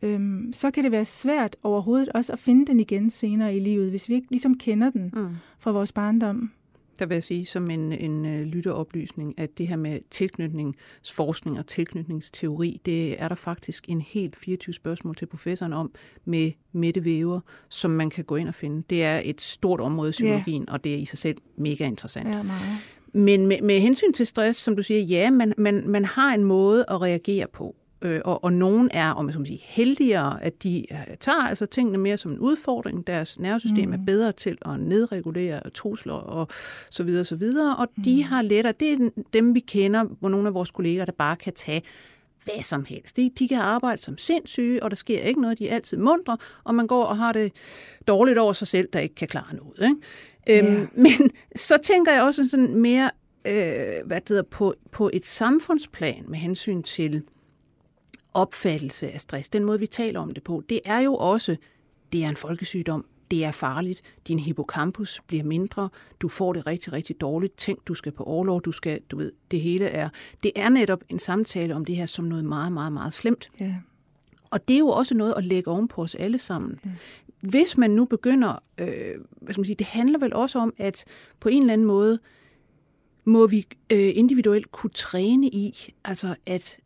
øhm, så kan det være svært overhovedet også at finde den igen senere i livet, hvis vi ikke ligesom kender den mm. fra vores barndom. Der vil jeg sige som en, en uh, lytteoplysning, at det her med tilknytningsforskning og tilknytningsteori, det er der faktisk en helt 24 spørgsmål til professoren om med Mette Væver, som man kan gå ind og finde. Det er et stort område i psykologien, yeah. og det er i sig selv mega interessant. Ja, meget. Men med, med hensyn til stress, som du siger, ja, man, man, man har en måde at reagere på. Øh, og, og nogen er, om jeg skal sige, heldigere, at de øh, tager altså tingene mere som en udfordring. Deres nervesystem mm. er bedre til at nedregulere trusler og så videre, så videre. Og mm. de har lettere, det er dem, vi kender, hvor nogle af vores kolleger, der bare kan tage hvad som helst. De, de kan arbejde som sindssyge, og der sker ikke noget. De er altid mundre, og man går og har det dårligt over sig selv, der ikke kan klare noget. Ikke? Yeah. Øhm, men så tænker jeg også sådan mere øh, hvad det hedder, på, på et samfundsplan med hensyn til opfattelse af stress, den måde vi taler om det på, det er jo også, det er en folkesygdom, det er farligt, din hippocampus bliver mindre, du får det rigtig, rigtig dårligt, tænk, du skal på overlov, du skal, du ved, det hele er, det er netop en samtale om det her som noget meget, meget, meget slemt. Ja. Og det er jo også noget at lægge oven på os alle sammen. Ja. Hvis man nu begynder, øh, hvad skal man sige, det handler vel også om, at på en eller anden måde, må vi øh, individuelt kunne træne i, altså at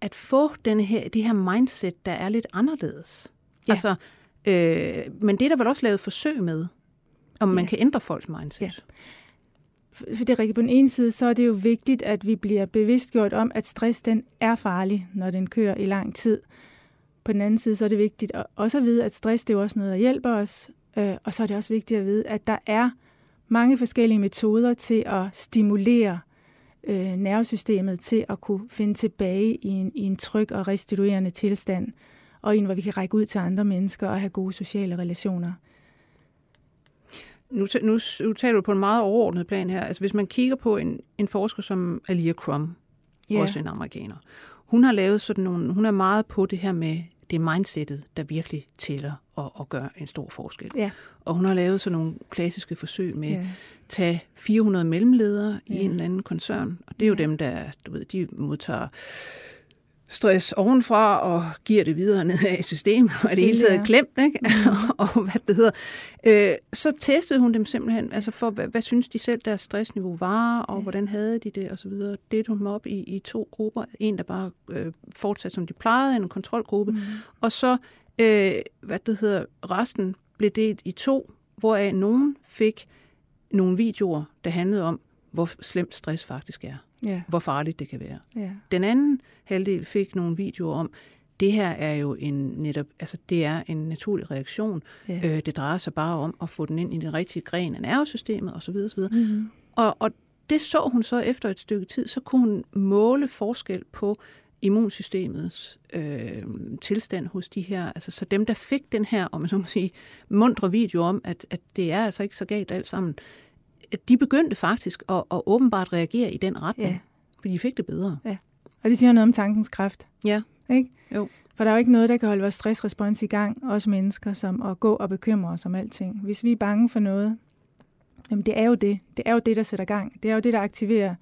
at få denne her, det her mindset, der er lidt anderledes. Ja. Altså, øh, men det er der vel også lavet forsøg med, om ja. man kan ændre folks mindset. Ja. For det er rigtigt. På den ene side, så er det jo vigtigt, at vi bliver bevidstgjort om, at stress den er farlig, når den kører i lang tid. På den anden side, så er det vigtigt at også at vide, at stress det er også noget, der hjælper os. Øh, og så er det også vigtigt at vide, at der er mange forskellige metoder til at stimulere øh, nervesystemet til at kunne finde tilbage i en, i en tryg og restituerende tilstand, og en, hvor vi kan række ud til andre mennesker og have gode sociale relationer. Nu, nu, nu taler du på en meget overordnet plan her. Altså hvis man kigger på en, en forsker som Alia Crum, yeah. også en amerikaner, hun har lavet sådan nogle, hun er meget på det her med det er mindsetet, der virkelig tæller og, og gør en stor forskel. Ja. Og hun har lavet sådan nogle klassiske forsøg med ja. at tage 400 mellemledere ja. i en eller anden koncern, og det er jo dem, der du ved, de modtager stress ovenfra og giver det videre ned i systemet, og det hele taget klemt, ikke? Mm. og hvad det hedder. Øh, så testede hun dem simpelthen, altså for, hvad, hvad synes de selv, deres stressniveau var, og ja. hvordan havde de det, og så videre. Det hun dem op i, i to grupper. En, der bare øh, fortsatte, som de plejede, en kontrolgruppe, mm. og så, øh, hvad det hedder, resten blev delt i to, hvoraf nogen fik nogle videoer, der handlede om, hvor slemt stress faktisk er ja. hvor farligt det kan være. Ja. Den anden halvdel fik nogle videoer om, det her er jo en netop, altså det er en naturlig reaktion. Ja. Øh, det drejer sig bare om at få den ind i den rigtige gren af nervesystemet osv. osv. Mm-hmm. Og, og det så hun så efter et stykke tid, så kunne hun måle forskel på immunsystemets øh, tilstand hos de her, altså så dem, der fik den her, om man så må sige, mundre video om, at, at det er altså ikke så galt alt sammen, de begyndte faktisk at, at åbenbart reagere i den retning, ja. fordi de fik det bedre. Ja. Og det siger noget om tankens kraft. Ja. Ikke? Jo. For der er jo ikke noget, der kan holde vores stressrespons i gang, os mennesker, som at gå og bekymre os om alting. Hvis vi er bange for noget, jamen det er jo det. Det er jo det, der sætter gang. Det er jo det, der aktiverer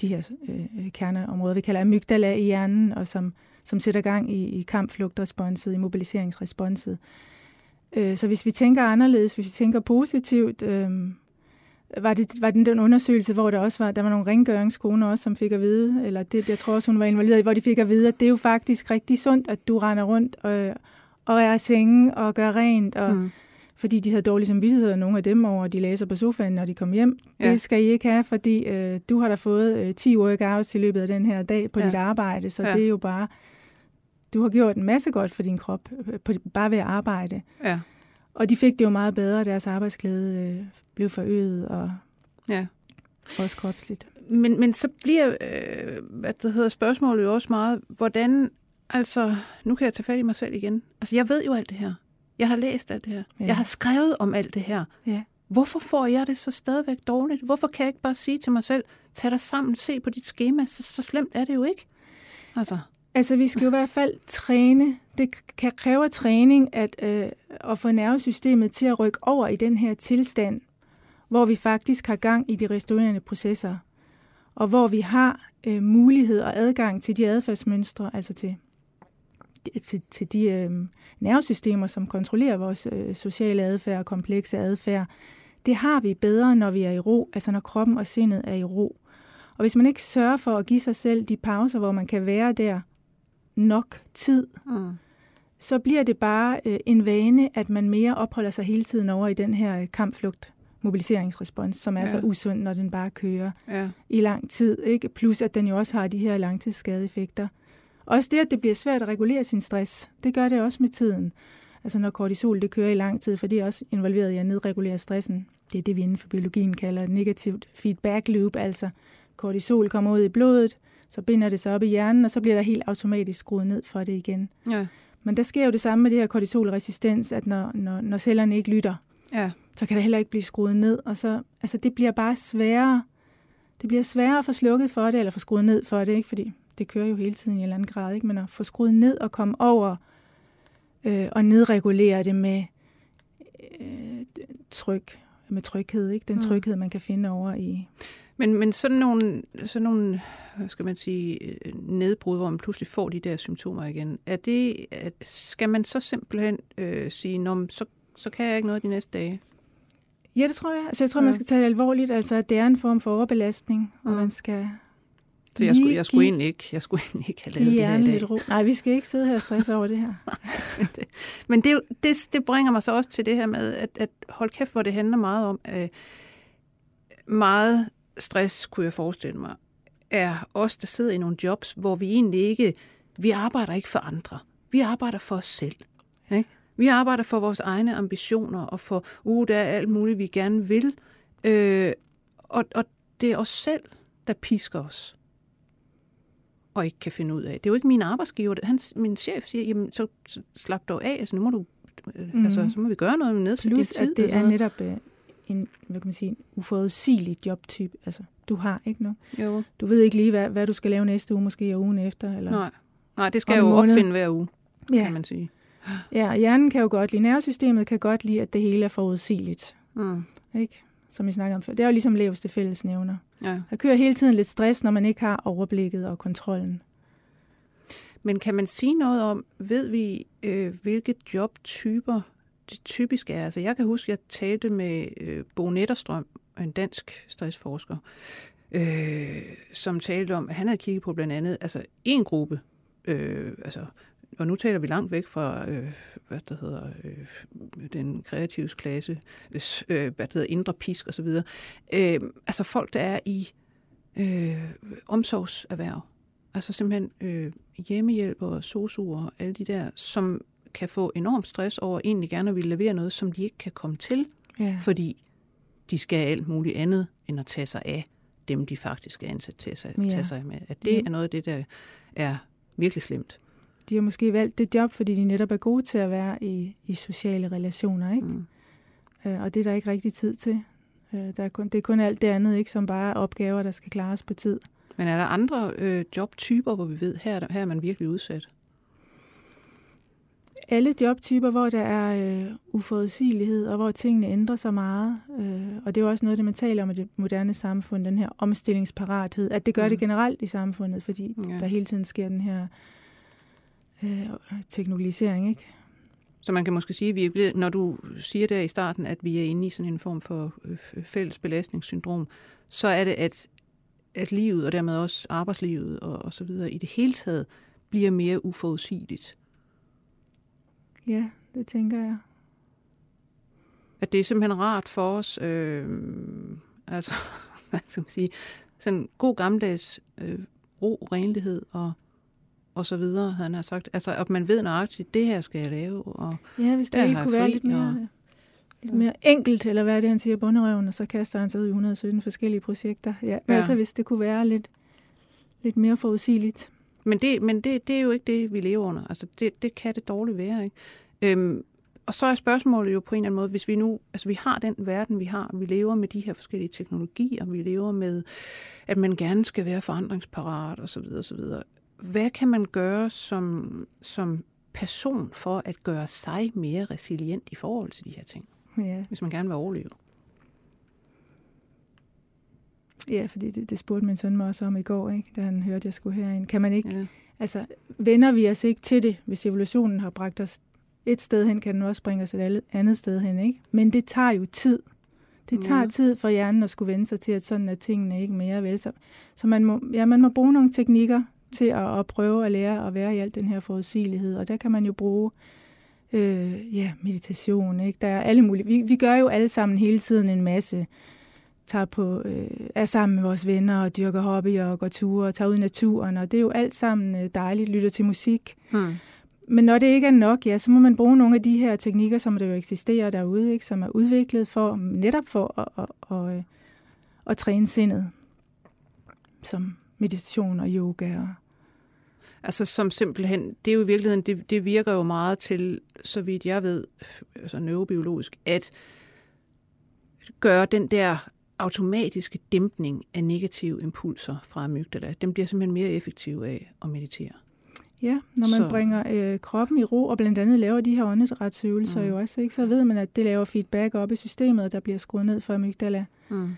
de her øh, kerneområder, vi kalder amygdala i hjernen, og som, som sætter gang i, i kampflugtresponset, i mobiliseringsresponset. Øh, så hvis vi tænker anderledes, hvis vi tænker positivt, øh, var det, var det den undersøgelse, hvor der også var, der var nogle rengøringskoner også, som fik at vide, eller det, jeg tror også, hun var involveret i, hvor de fik at vide, at det er jo faktisk rigtig sundt, at du render rundt og, og er i sengen og gør rent, og, mm fordi de havde dårlig samvittighed, og nogle af dem over, de læser på sofaen, når de kom hjem. Ja. Det skal I ikke have, fordi øh, du har da fået øh, 10 workouts i løbet af den her dag på ja. dit arbejde, så ja. det er jo bare, du har gjort en masse godt for din krop, øh, på, bare ved at arbejde. Ja. Og de fik det jo meget bedre, deres arbejdsglæde øh, blev forøget, og ja. også kropsligt. Men, men så bliver øh, hvad det hedder, spørgsmålet jo også meget, hvordan Altså, nu kan jeg tage fat i mig selv igen. Altså, jeg ved jo alt det her. Jeg har læst alt det her. Ja. Jeg har skrevet om alt det her. Ja. Hvorfor får jeg det så stadigvæk dårligt? Hvorfor kan jeg ikke bare sige til mig selv, tag dig sammen, se på dit schema, så, så slemt er det jo ikke. Altså. Altså, vi skal jo i hvert fald træne. Det kan kræve træning at, øh, at få nervesystemet til at rykke over i den her tilstand, hvor vi faktisk har gang i de restaurerende processer, og hvor vi har øh, mulighed og adgang til de adfærdsmønstre, altså til, til, til de øh, nervesystemer, som kontrollerer vores øh, sociale adfærd og komplekse adfærd. Det har vi bedre, når vi er i ro, altså når kroppen og sindet er i ro. Og hvis man ikke sørger for at give sig selv de pauser, hvor man kan være der nok tid, mm. så bliver det bare øh, en vane, at man mere opholder sig hele tiden over i den her kampflugt mobiliseringsrespons, som er ja. så usund, når den bare kører ja. i lang tid. Ikke? Plus at den jo også har de her langtidsskadeeffekter. Også det, at det bliver svært at regulere sin stress, det gør det også med tiden. Altså når kortisol det kører i lang tid, for det er også involveret i at nedregulere stressen. Det er det, vi inden for biologien kalder et negativt feedback loop, altså kortisol kommer ud i blodet, så binder det sig op i hjernen, og så bliver der helt automatisk skruet ned for det igen. Ja. Men der sker jo det samme med det her kortisolresistens, at når, når, når cellerne ikke lytter, ja. så kan det heller ikke blive skruet ned, og så, altså det bliver bare sværere. Det bliver sværere at få slukket for det, eller få skruet ned for det, ikke? fordi det kører jo hele tiden i en eller anden grad, ikke? men at få skruet ned og komme over øh, og nedregulere det med øh, tryk, med tryghed, ikke? den mm. tryghed, man kan finde over i... Men, men sådan nogle, sådan nogle hvad skal man sige, nedbrud, hvor man pludselig får de der symptomer igen, er det, skal man så simpelthen øh, sige, Nå, så, så kan jeg ikke noget de næste dage? Ja, det tror jeg. Altså, jeg tror, ja. man skal tage det alvorligt, altså at det er en form for overbelastning, og mm. man skal så jeg skulle, jeg skulle, egentlig ikke, jeg skulle egentlig ikke have lavet det her i dag. ro. Nej, vi skal ikke sidde her og stresse over det her. Men det, det, det bringer mig så også til det her med, at, at hold kæft, hvor det handler meget om, øh, meget stress, kunne jeg forestille mig, er os, der sidder i nogle jobs, hvor vi egentlig ikke, vi arbejder ikke for andre. Vi arbejder for os selv. Ikke? Vi arbejder for vores egne ambitioner, og for, uh, der er alt muligt, vi gerne vil. Øh, og, og det er os selv, der pisker os og ikke kan finde ud af. Det er jo ikke min arbejdsgiver. Han, min chef siger, jamen så, slap dog af, altså nu må du, mm. altså, så må vi gøre noget med nedsætte Plus, tid. at det er netop øh, en, hvad kan man sige, en uforudsigelig jobtype. Altså, du har ikke noget. Jo. Du ved ikke lige, hvad, hvad du skal lave næste uge, måske og ugen efter. Eller Nej. Nej, det skal jo opfinde hver uge, ja. kan man sige. Ja, hjernen kan jo godt lide, nervesystemet kan godt lide, at det hele er forudsigeligt. Mm. Ikke? Som vi snakker om før. Det er jo ligesom laveste fællesnævner. Ja. Der kører hele tiden lidt stress, når man ikke har overblikket og kontrollen. Men kan man sige noget om, ved vi, øh, hvilke jobtyper det typisk er? Altså jeg kan huske, at jeg talte med øh, Bo Netterstrøm, en dansk stressforsker, øh, som talte om, at han havde kigget på blandt andet altså en gruppe, øh, altså og nu taler vi langt væk fra, øh, hvad der hedder, øh, den kreative klasse, øh, hvad der hedder, indre pisk osv. Øh, altså folk, der er i øh, omsorgserhverv. Altså simpelthen øh, hjemmehjælp og sosuer og alle de der, som kan få enorm stress over egentlig gerne at ville levere noget, som de ikke kan komme til, ja. fordi de skal alt muligt andet, end at tage sig af dem, de faktisk er ansat til at tage ja. sig med. At det ja. er noget af det, der er virkelig slemt de har måske valgt det job, fordi de netop er gode til at være i, i sociale relationer, ikke? Mm. Øh, og det er der ikke rigtig tid til. Øh, der er kun, det er kun alt det andet, ikke, som bare er opgaver, der skal klares på tid. Men er der andre øh, jobtyper, hvor vi ved, her, her er man virkelig udsat? Alle jobtyper, hvor der er øh, uforudsigelighed, og hvor tingene ændrer sig meget. Øh, og det er jo også noget, det man taler om i det moderne samfund, den her omstillingsparathed, at det gør mm. det generelt i samfundet, fordi ja. der hele tiden sker den her øh, teknologisering, ikke? Så man kan måske sige, at vi er blevet, når du siger der i starten, at vi er inde i sådan en form for øh, fælles belastningssyndrom, så er det, at, at livet og dermed også arbejdslivet og, og så videre i det hele taget bliver mere uforudsigeligt. Ja, det tænker jeg. At det er simpelthen rart for os, øh, altså, hvad skal man sige, sådan god gammeldags øh, ro, renlighed og og så videre, han har sagt. Altså, at man ved nøjagtigt, det her skal jeg lave. Og ja, hvis det ikke kunne være lidt mere, og, lidt mere enkelt, eller hvad er det, han siger, bunderøven, og så kaster han sig ud i 117 forskellige projekter. Ja, ja. altså hvis det kunne være lidt, lidt mere forudsigeligt. Men, det, men det, det er jo ikke det, vi lever under. Altså, det, det kan det dårligt være, ikke? Øhm, og så er spørgsmålet jo på en eller anden måde, hvis vi nu, altså vi har den verden, vi har, vi lever med de her forskellige teknologier, vi lever med, at man gerne skal være forandringsparat osv. osv. Hvad kan man gøre som, som person for at gøre sig mere resilient i forhold til de her ting? Ja. Hvis man gerne vil overleve. Ja, fordi det, det spurgte min søn mig også om i går, ikke? da han hørte, at jeg skulle herind. Kan man ikke, Ja. altså vender vi os ikke til det, hvis evolutionen har bragt os et sted hen, kan den også bringe os et andet sted hen, ikke? Men det tager jo tid. Det tager Ja. tid for hjernen at skulle vende sig til, at sådan er tingene ikke mere vel. Så, så man, må, ja, man må bruge nogle teknikker til at, at prøve at lære at være i al den her forudsigelighed, og der kan man jo bruge øh, ja, meditation. Ikke? Der er alle mulige. Vi, vi gør jo alle sammen hele tiden en masse tager på, øh, er sammen med vores venner og dyrker hobbyer og går ture og tager ud i naturen, og det er jo alt sammen øh, dejligt, lytter til musik. Hmm. Men når det ikke er nok, ja, så må man bruge nogle af de her teknikker, som der jo eksisterer derude, ikke, som er udviklet for netop for at, at, at, at, at træne sindet, som meditation og yoga. Og, Altså som simpelthen, det er jo i virkeligheden, det, det virker jo meget til, så vidt jeg ved, altså neurobiologisk, at gøre den der automatiske dæmpning af negative impulser fra amygdala, den bliver simpelthen mere effektiv af at meditere. ja, når man Så- bringer øh, kroppen i ro og blandt andet laver de her åndedrætsøvelser Mm. jo også, ikke, så ved man, at det laver feedback op i systemet, der bliver skruet ned for amygdala. Mm.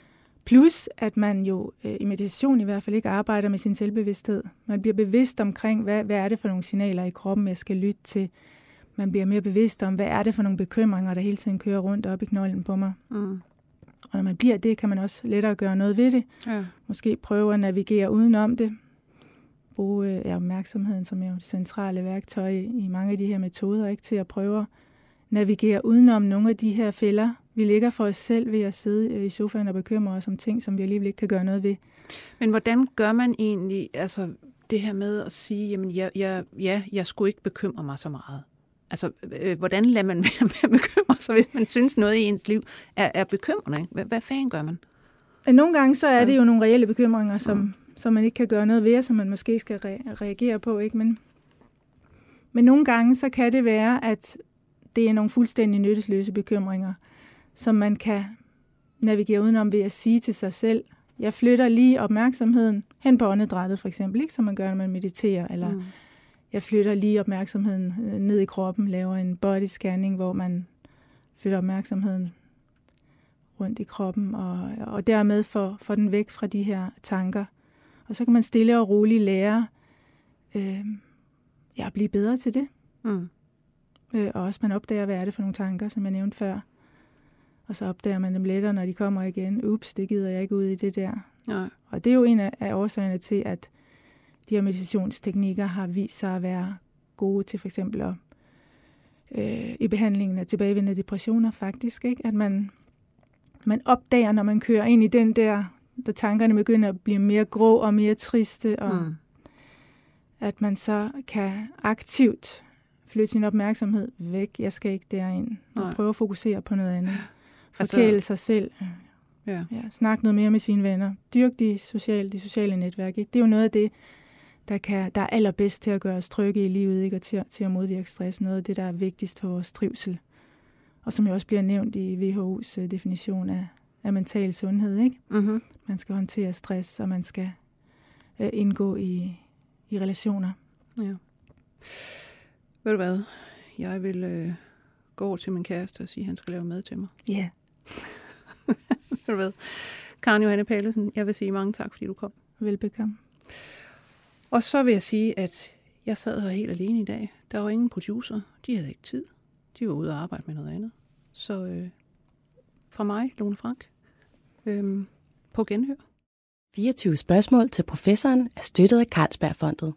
Plus, at man jo øh, i meditation i hvert fald ikke arbejder med sin selvbevidsthed. Man bliver bevidst omkring, hvad, hvad er det for nogle signaler i kroppen, jeg skal lytte til. Man bliver mere bevidst om, hvad er det for nogle bekymringer, der hele tiden kører rundt op i knolden på mig. Mm. Og når man bliver det, kan man også lettere gøre noget ved det. Ja. Måske prøve at navigere udenom det. Bruge øh, ja, opmærksomheden, som er jo det centrale værktøj i, i mange af de her metoder, ikke til at prøve at navigere udenom nogle af de her fælder, vi ligger for os selv ved at sidde øh, i sofaen og bekymre os om ting, som vi alligevel ikke kan gøre noget ved. Men hvordan gør man egentlig altså, det her med at sige, jamen jeg, jeg, ja, jeg skulle ikke bekymre mig så meget? Altså, øh, hvordan lader man være med at bekymre sig, hvis man synes noget i ens liv er, er bekymrende? Hvad, hvad fanden gør man? Nogle gange så er det jo nogle reelle bekymringer, som, Mm. som man ikke kan gøre noget ved, og som man måske skal re- reagere på. ikke. Men, men nogle gange så kan det være, at det er nogle fuldstændig nyttesløse bekymringer, som man kan navigere udenom ved at sige til sig selv, jeg flytter lige opmærksomheden hen på åndedrættet for eksempel, ikke? som man gør, når man mediterer, eller Mm. jeg flytter lige opmærksomheden øh, ned i kroppen, laver en body scanning, hvor man flytter opmærksomheden rundt i kroppen, og, og dermed får, får den væk fra de her tanker. Og så kan man stille og roligt lære øh, ja, at blive bedre til det. Mm. Øh, og også man opdager, hvad er det for nogle tanker, som jeg nævnte før. Og så opdager man dem lettere, når de kommer igen. Ups, det gider jeg ikke ud i det der. Nej. Og det er jo en af, årsagerne til, at de her meditationsteknikker har vist sig at være gode til for eksempel at, øh, i behandlingen af tilbagevendende depressioner faktisk. Ikke? At man, man opdager, når man kører ind i den der, der tankerne begynder at blive mere grå og mere triste, og Mm. at man så kan aktivt flytte sin opmærksomhed væk. Jeg skal ikke derind. Og prøve at fokusere på noget andet. Altså- Forkæle sig selv. Ja. Ja, snak noget mere med sine venner. Dyrk de sociale, de sociale netværk. Ikke? Det er jo noget af det, der, kan, der er allerbedst til at gøre os trygge i livet, ikke? og til, til at modvirke stress. Noget af det, der er vigtigst for vores trivsel. Og som jo også bliver nævnt i WHO's øh, definition af, af mental sundhed. Ikke? Mm-hmm. Man skal håndtere stress, og man skal øh, indgå i, i relationer. Ja. Ved du hvad? Jeg vil øh, gå over til min kæreste og sige, at han skal lave mad til mig. Ja. Yeah. Ved du hvad? Karen Johanne Pallesen, jeg vil sige mange tak, fordi du kom. Velbekomme. Og så vil jeg sige, at jeg sad her helt alene i dag. Der var ingen producer. De havde ikke tid. De var ude og arbejde med noget andet. Så øh, fra mig, Lone Frank, øh, på genhør. 24 spørgsmål til professoren er støttet af Carlsbergfondet.